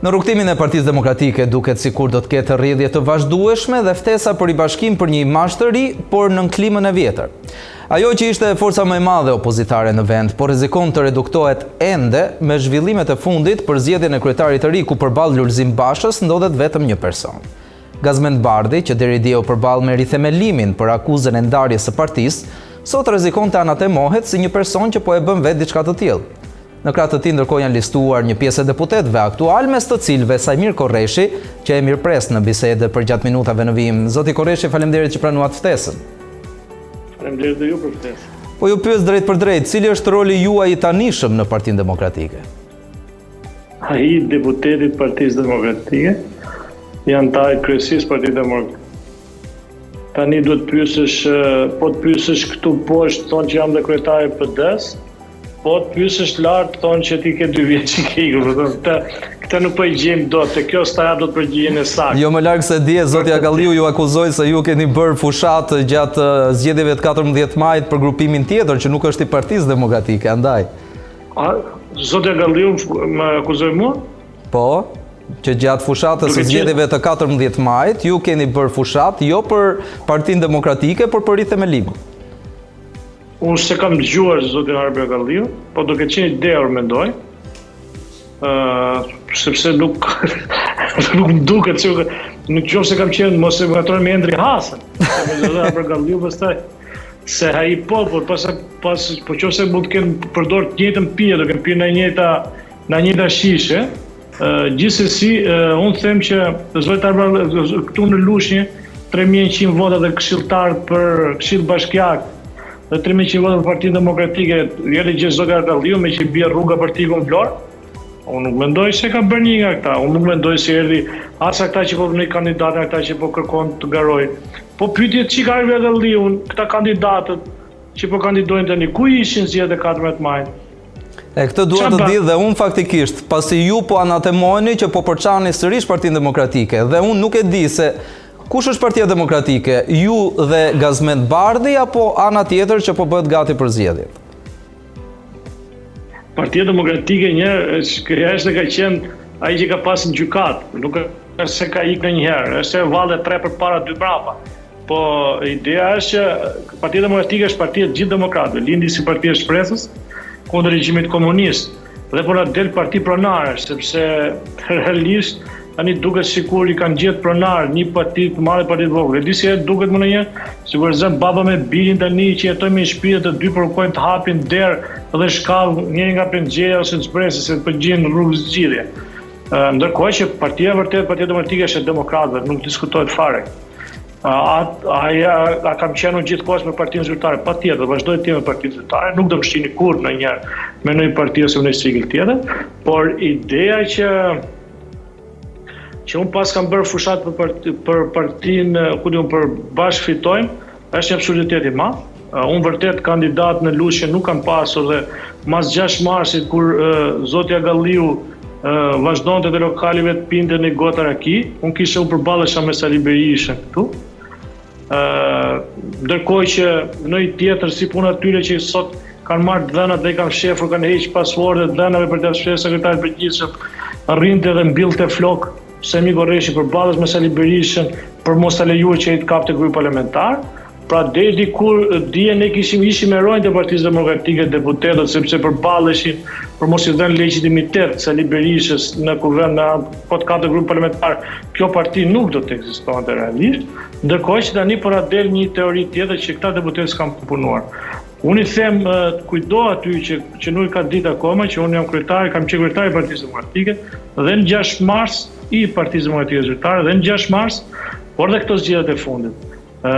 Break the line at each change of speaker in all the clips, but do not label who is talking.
Në rrugëtimin e Partisë Demokratike duket sikur do të ketë rrjedhje të vazhdueshme dhe ftesa për ribashkim për një imazh të ri, por nën klimën e vjetër. Ajo që ishte forca më e madhe opozitare në vend, po rrezikon të reduktohet ende me zhvillimet e fundit për zgjedhjen e kryetarit të ri ku përballë Lulzim Bashës ndodhet vetëm një person. Gazmend Bardhi, që deri dje u përball me rithemelimin për akuzën e ndarjes së partisë, sot rrezikon të anatemohet si një person që po e bën vetë diçka të tillë. Në krah të tij ndërkohë janë listuar një pjesë e deputetëve aktualë mes të cilëve Saimir Korreshi që e mirëpres në bisedë përgjatë minutave në vijim. Zoti Korreshi faleminderit që pranuat ftesën.
Faleminderit dhe ju për ftesën.
Po ju pyes drejtpërdrejt, cili është roli juaj i tanishëm në Partinë Demokratike?
Ai i deputetit Partisë Demokratike anëtar i kryesisë Partisë Demokratike. Tani duhet pyesësh, po të pyesësh këtu poshtë, thonë që jam dhe kryetari i PD-së, Po të pyesësh lart thonë që ti ke dy vjet që ke ikur, do të thonë këtë nuk po e gjejmë dot, te kjo s'ta jap dot përgjigjen e saktë.
Jo më larg se dje zoti Agalliu ju akuzoi se ju keni bërë fushatë gjatë zgjedhjeve të katërmbëdhjetë majit për grupimin tjetër që nuk është i Partisë Demokratike, andaj.
A, zoti Agalliu më akuzoi mua?
Po, që gjatë fushatës së zgjedhjeve të katërmbëdhjetë majit ju keni bërë fushatë jo për Partinë Demokratike, por për Rithemelimin.
Unë s'e kam dëgjuar zotin Arbi Agalliu, po do ketë qenë i dehur mendoj. ë sepse nuk nuk më duket se në qoftë se kam qenë mos më ngatërron me Endri Hasën. Zotin Arbi Agalliu pastaj se ai po, por pas pas po qoftë se mund të kenë përdor të njëjtën pije, do kenë pirë në njëjta në njëjta shishe, Gjithsesi, unë them që zoti Arbi Agalliu, këtu në Lushnjë, tre mijë e njëqind vota të këshilltarë për këshill bashkiak dhe tre mijë e njëqind vota për Partinë Demokratike, vjen dhe gjen zoti Agalliu, meqë i bie rruga për t'ikur në Vlorë. Unë nuk mendoj se ka bërë një nga këta, unë nuk mendoj se erdhi as nga këta që po vënë kandidatë, nga këta që po kërkon të garojë. Po pyetje zoti Agalliu, këta kandidatët që po kandidojnë tani, ku ishin zgjedhjet e katërmbëdhjetë majit?
E këtë dua ta di dhe unë faktikisht, pasi ju po anatemoheni që po përçani sërish partinë demokratike, dhe unë nuk e di se kush është partia demokratike, ju dhe Gazmend Bardhi, apo ana tjetër që po bëhet gati për zgjedhjet.
Partia demokratike një, gjëje është dhe ka qenë ai që ka pasë në gjukatë, nuk është se ka ik ndonjëherë, është si valle tre përpara dy prapa. Po ideja është që Partia Demokratike është partia e gjithë demokratëve, lindi si parti e shpresës kundër regjimit komunist. Dhe po na del parti pronare, sepse realisht tani duket sikur i kanë gjetë pronar një parti të madhe parti të vogël. Di si më duket mua ndonjëherë, sikur zënë baba me birin tani që jetojnë në shpi të dy përpiqen të hapin derë dhe shkallë njëri nga penxherja ose me shpresë se do gjejnë rrugëzgjidhje. Ndërkohë që partia vërtet, partia demokratike është e demokratëve, nuk diskutohet fare. A, a, a, a, a kam qenë unë gjithë kohës me partinë zyrtare? Patjetër, vazhdoj të jem me partinë zyrtare, nuk do më shihni kurrë në një me ndonjë parti ose me ndonjë sigël tjetër, por ideja që që unë paskam bërë fushatë për, për partinë, ku di unë për Bashkë Fitojmë, Është një absurditet i madh. Unë vërtet kandidat në Lushnjë nuk kam pasur dhe mas gjashtë marsit kur zoti Agalliu vazhdonte te lokali i vet pinte një gotë raki, unë kisha u përballesha me Sali Berishën këtu. Ndërkohë që ndonjë tjetër si puna tyre që sot kanë marrë të dhënat dhe i kanë fshehur, kanë hequr pasvordet e të dhënave për të fshehur sekretarin e përgjithshëm, rrinte dhe mbillte flokë. Saimir Korreshi përballej me Sali Berishën për mos ta lejuar që ai të kapte grup parlamentar. Pra deri dikur dje ne kishim ishim heronjtë e Partisë Demokratike deputetët sepse përballeshin për mos i dhënë legjitimitet Sali Berishës në Kuvend domethënë po të kapte grup parlamentar kjo parti nuk do të ekzistonte realisht. Ndërkohë që tani po na del një teori tjetër që këta deputetë s'kanë punuar. Unë i them kujtdo aty që që nuk e ka ditur akoma që unë jam kryetar, kam qenë kryetar i Partisë Demokratike dhe në 6 mars i Partisë Demokratike Zyrtare dhe në 6 mars, por dhe këto zgjedhjet e fundit. Ë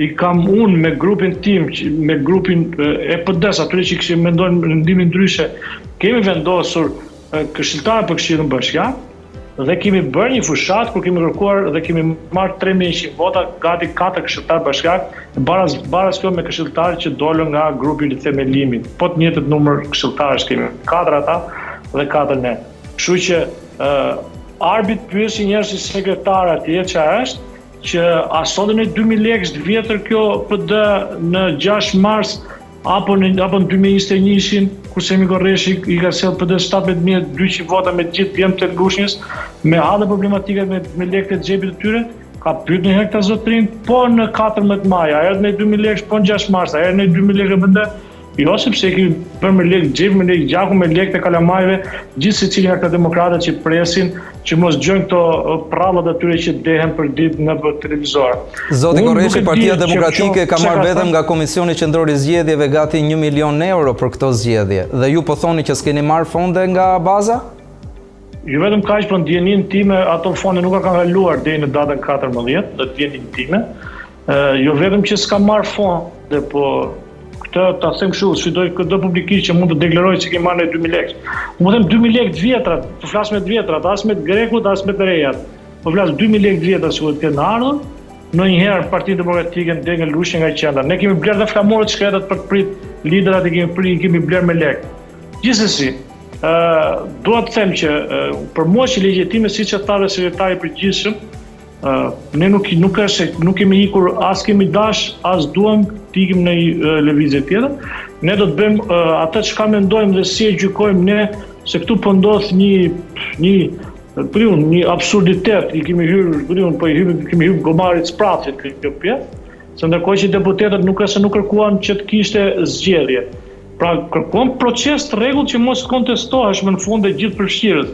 i kam unë me grupin tim, me grupin e PD-s, atyre që kishin mendonin mendimin ndryshe, kemi vendosur Këshilltarë për Këshillin Bashkiak dhe kemi bërë një fushatë ku kemi kërkuar dhe kemi marrë 3100 vota, gati katër këshilltarë bashkiak, baras baras kjo me këshilltarë që dolën nga grupi i Rithemelimit. Po të njëjtin numër këshilltarësh kemi, katër ata dhe katër ne. Kështu që ë Arbi të pyesi njerëzit sekretarë atje ç'a është, që a solli ndonjë 2000 lekësh të vjetër kjo PD në 6 mars Apo në apo në dy mijë e njëzet e një ishin kur Saimir Korreshi i ka sjellë PD-së shtatëmbëdhjetë mijë e dyqind vota me të gjithë djemtë e Lushnjës, me halle problematika me me lekët e xhepit të tyre? Ka pyet ndonjëherë këta zotërinj? Po në katërmbëdhjetë maj, a erdhi ndonjë dy mijë lekësh? Po në gjashtë mars, a erdhi ndonjë dy mijë lekë në PD? Jo, sepse e kemi bërë me lekë të xhepit, me lekë të gjakut, me lekët e kalamajve, gjithë secili nga këta demokratët që presin që mos dëgjojnë këto përrallat e tyre që dehen për ditë nëpër televizor.
Zoti Korreshi, Partia Demokratike ka marrë vetëm nga Komisioni Qendror i Zgjedhjeve gati një milion euro për këto zgjedhje dhe ju po thoni që s'keni marrë fonde nga baza?
Jo vetëm kaq, po në dijeninë time ato fonde nuk ka kanë kaluar deri në datën 14 në dijeninë time. Jo vetëm që s'ka marrë fonde, po këtë ta them kështu, sfidoj këdo publikisht që mund të deklarojë se kemi marrë 2000 lekë. Po them 2000 lekë të vjetra, po flas me të vjetra, as me të grekut, as me të rejat. Po flas 2000 lekë të vjetra që të kenë ardhur ndonjëherë Partisë Demokratike në degën Lushnjë nga qendra. Ne kemi blerë dhe flamurët të shkretët për të prit liderat që kemi prit, kemi blerë me lekë. Gjithsesi, ë dua të them që për mua qe legjitime siç e tha dhe sekretari i përgjithshëm, Ne nuk nuk është se nuk kemi ikur as kemi dash as duam të ikim në lëvizje tjetër. Ne do të bëjmë atë çka mendojmë dhe si e gjykojmë ne se këtu po ndodh një një priun, një absurditet, i kemi hyrë priun, po i hymë, kemi hyrë gomarit së prapthi te kjo pjesë. Se ndërkohë që deputetët nuk është se nuk kërkuan që të kishte zgjedhje. Pra kërkuan proces të rregullt që mos kontestohesh më në fund e gjithëpërfshirës,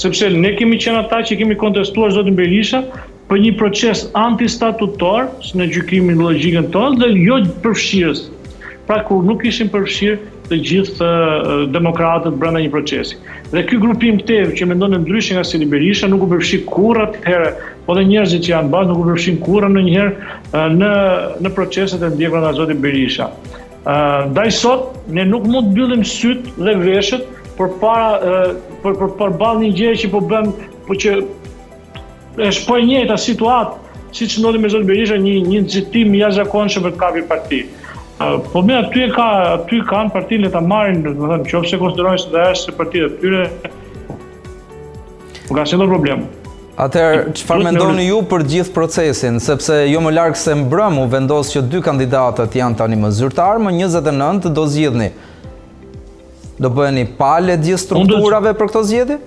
sepse ne kemi qenë ata që kemi kontestuar zotin Berisha për një proces antistatutar, në gjykimin logjikën tonë dhe jo përfshirës. Pra kur nuk ishin përfshirë të gjithë demokratët brenda një procesi. Dhe ky grupim këtej që mendon ndryshe nga zoti Berisha nuk u përfshi kurrë atëherë, po dhe njerëzit që janë bazë nuk u përfshin kurrë asnjëherë në në proceset e ndjekura nga zoti Berisha. Ndaj sot ne nuk mund të mbyllim sytë dhe veshët për para për për përballë një gjëje që po bën po që Është po e njëjta situatë siç ndodhi me zotin Berisha, një një nxitim i jashtëzakonshëm për të kapur partinë. Po mirë aty e ka, aty kanë partinë le ta marrin, do të thënë, nëse konsiderojnë se është partia e tyre. Nuk ka asnjë problem.
Atëherë, çfarë mendoni ju për gjithë procesin, sepse jo më larg se mbrëm u vendos që dy kandidatët janë tanimë zyrtarë, më 29 do zgjidhni. Do bëheni palë gjithë strukturave për këto zgjedhje?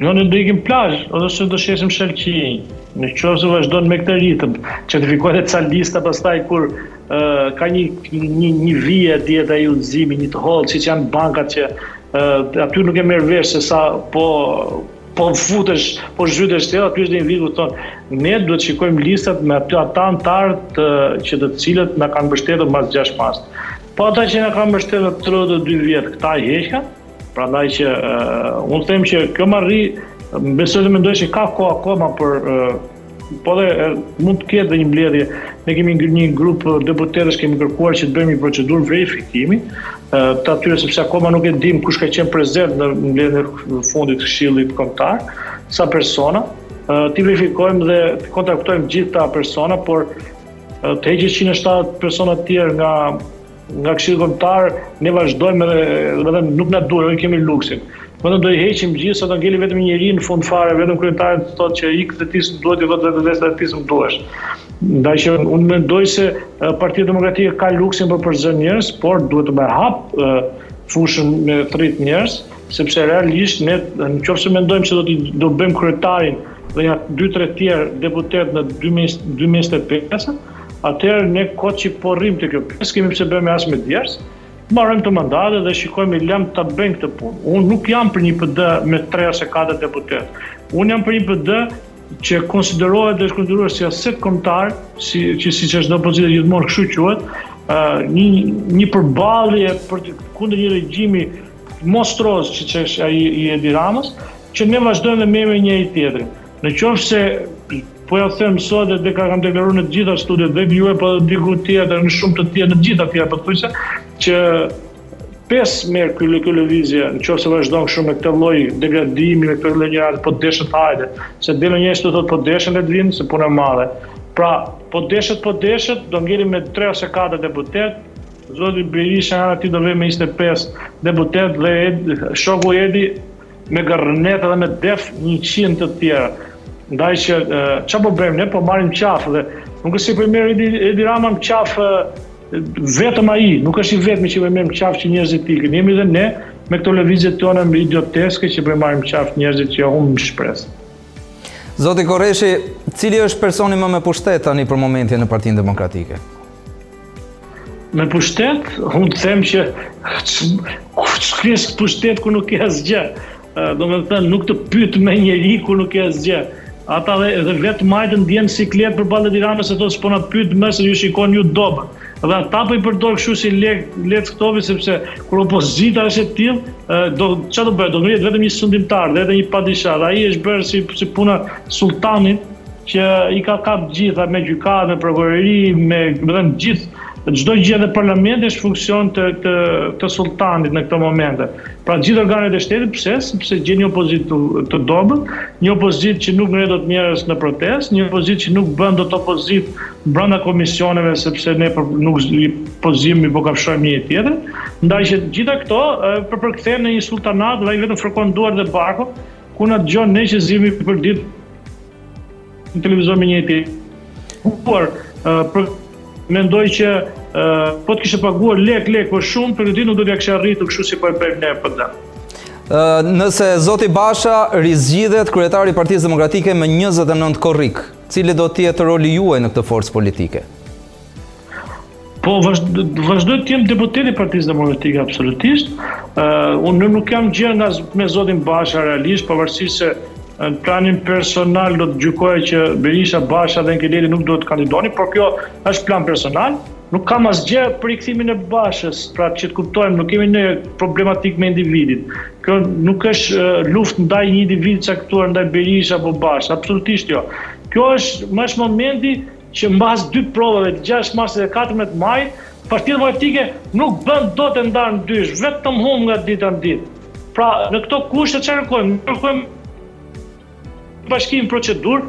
Jo ne do ikim plazh, ose do shesim shalqinj. Në qoftë se vazhdon me këtë ritëm, certifikohen ca lista pastaj kur ë ka një një një vijë e dihet ai udhëzimi, një të hollë siç janë bankat që ë aty nuk e merr vesh se sa po po futesh, po zhytesh se aty është një vijë ku thon, ne do të shikojmë listat me aty ata anëtarët që të cilët na kanë mbështetur mas 6 marsit. Po ata që na kanë mbështetur 32 vjet, këta i heqën, Prandaj që unë them që kjo marri, besoj dhe mendoj që ka kohë akoma për po dhe mund të ketë dhe një mbledhje. Ne kemi një grup deputetësh kemi kërkuar që të bëjmë një procedurë verifikimi të atyre sepse akoma nuk e dim kush ka qenë prezent në mbledhjen e fundit të Këshillit Kombëtar, sa persona, t'i verifikojmë dhe të kontaktojmë gjithë ata persona, por të heqë 170 persona të tjerë nga Nga Këshilli Kombëtar ne vazhdojmë edhe, domethënë nuk na duhet, nuk kemi luksin. Domethënë do i heqim gjithë sa do ngeli vetëm një njeri në fund fare, vetëm kryetari do të thotë që ik se ti s'më duhet, i thotë vetë vetes edhe ti s'më duhesh. Ndaj që unë mendoj se Partia Demokratike s'ka luksin për përzënë njerëz, por duhet të merr hap fushën me thrit njerëz, sepse realisht ne në qoftë se mendojmë se do t'i do bëjmë kryetarin dhe ja dy tre tjerë deputet në dy mijë e njëzet e pesë, atëherë ne kot që po rrimë te kjo pjesë, s'kemi pse bëjmë as me djersë, mbarojmë këto mandate dhe shikojmë i lëmë ta bëjnë këtë punë. Unë nuk jam për një PD me tre ose katër deputetë. Unë jam për një PD që konsiderohet dhe është konsideruar si aset kombëtar, si që siç është dhe opozita gjithmonë kështu quhet, një një përballje për të, kundër një regjimi monstruoz që është ai i Edi Ramës, që ne vazhdojmë dhe merremi me njëri-tjetrin. Në qoftë se po ja them sot dhe dhe e kam deklaruar në të gjitha studiot dhe ju apo diku tjetër në shumë të tjerë në të gjitha tjera pothuajse që po s'merr kjo lëvizje, në qoftë se vazhdon kështu me këtë lloj degradimi, me këtë lloj një rrëtë, po të deshët hajde, se dhe në njëshi thotë po të deshën le të vijnë, se punë e madhe. Pra, po të deshët, po të deshët, do ngelim me 3 ose 4 deputetë, Zoti Berisha nga ana e tij do vejë me 25 deputetë dhe ed, shoku Edi me gërnetë edhe me def njëqind të tjera. Ndaj që çfarë po bëjmë ne, po i marrim në qafë dhe nuk është se po i merr Edi, Edi Rama në qafë vetëm ai, nuk është i vetmi që po i merr në qafë që njerëzit të ikin. Jemi dhe ne me këto lëvizje tona idioteske që po i marrim në qafë njerëzit që humbin shpresën.
Zoti Korreshi, cili është personi më me pushtet tani për momentin në Partinë Demokratike?
Me pushtet, unë të them që ç'ke pushtet kur nuk ke asgjë. Domethënë, nuk të pyet më njeri kur nuk ke asgjë. Ata dhe, dhe vetë të majtët ndihen në siklet përballë Edi Ramës se thotë s'po na pyet më se ju shikon ju dobët. Dhe ata për po i përdor kështu si le, leckë këto vi, sepse kur opozita është e tillë, do, që do bërë, do ngrijet vetëm një sundimtar dhe edhe një padishah. Dhe ai është bërë si, si puna sultanit, Që i ka kap gjitha me gjykatë, me prokurori, me do të thënë të gjithë, çdo gjë dhe parlamenti është në funksion të të të sulltanit në këto momente. Pra të gjithë organet e shtetit pse? Sepse gjen një opozitë të të dobët, një opozitë që nuk ngre dot njerëz në protestë, një opozitë që nuk bën dot opozitë brenda komisioneve sepse ne po nuk i po zihemi po kafshojmë njëri-tjetrin. Ndaj dhe të gjitha këto e, për përkthehen në një sulltanat dhe ai vetëm fërkon duart dhe barkun ku na dëgjon ne që zihemi përditë Në televizor me njëri-tjetrin. Por, për mendoj që po të kishe paguar lek lek për shumë, për këtë nuk do ta kishe arritur kështu si po e bëjmë ne në PD.
Nëse zoti Basha rizgjidhet kryetari i Partisë Demokratike me 29 korrik, cili do të jetë roli juaj në këtë forcë politike?
Po vazhdoj të jem deputet i Partisë Demokratike absolutisht. Ë uh, unë nuk kam gjë me zotin Basha realisht, pavarësisht se në planin personal do të gjykoja që Berisha, Basha dhe Enkeledi nuk duhet të kandidonin, por kjo është plan personal. Nuk kam asgjë për rikthimin e Bashës, pra që të kuptohemi, nuk kemi një problematikë me individin. Kjo nuk është uh, luftë ndaj një individi të caktuar ndaj Berisha apo Basha, absolutisht jo. Kjo është më është momenti që mbas dy provave të gjashtë marsit dhe katërmbëdhjetë majit, Partia Demokratike nuk bën dot e ndarë në dysh, vetëm humb nga dita në ditë. Pra, në këto kushte çfarë kërkojmë? Ne kërkojmë bashkim, procedurë,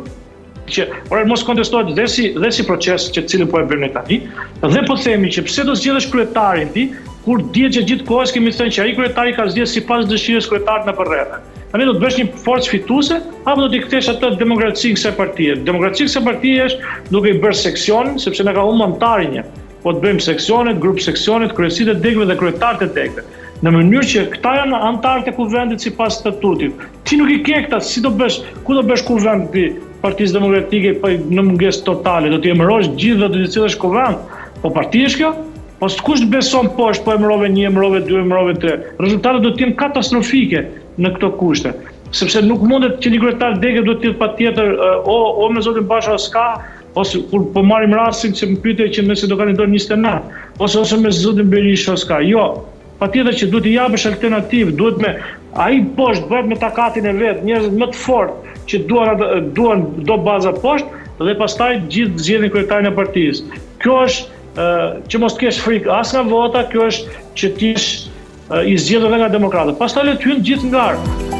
që prapë mos kontestohet dhe si dhe si proces që të cilin po e bëjmë ne tani, dhe po themi që pse do zgjedhësh kryetarin ti, kur dihet që gjithë kohës kemi thënë që ai kryetari ka zgjedhur sipas dëshirës kryetarët nëpër rrethe. Tani do të bësh një forcë fituese apo do t'i kthesh atë demokracinë kësaj partie? Demokracia kësaj partie është duke i bërë seksionin, sepse na ka humbur anëtari, një. Po të bëjmë seksionet, grup seksionet, kryesitë e degëve dhe kryetarët e degëve. Në mënyrë që këta janë anëtarët e kuvendit sipas statutit. Ti nuk i ke këta, si do bësh, ku do bësh kuvend ti Partisë Demokratike në mungesë totale, do t'i emërosh gjithë dhe do t'i sjellësh në kuvend. Po ç'parti është kjo? Po se kush të beson po është po emërove një emërove dy emërove tre rezultatet do të jenë katastrofike në këto kushte sepse nuk mundet që një kryetar dege duhet të jetë patjetër o o me zotin Basha o s'ka ose kur po marrim rastin që më pyete që nëse do kandidon njëzet e nëntë ose ose me zotin Berisha o s'ka jo patjetër që duhet të japësh alternativë duhet me ai poshtë bëhet me takatin e vet njerëzit më të fortë që duan, duan do baza poshtë dhe pastaj gjithë zgjedhin kryetarin e partisë kjo është Që mos të kesh frikë as nga vota, kjo është që të jesh i zgjedhur dhe nga demokratët. Pastaj le të hynë gjithë në garë.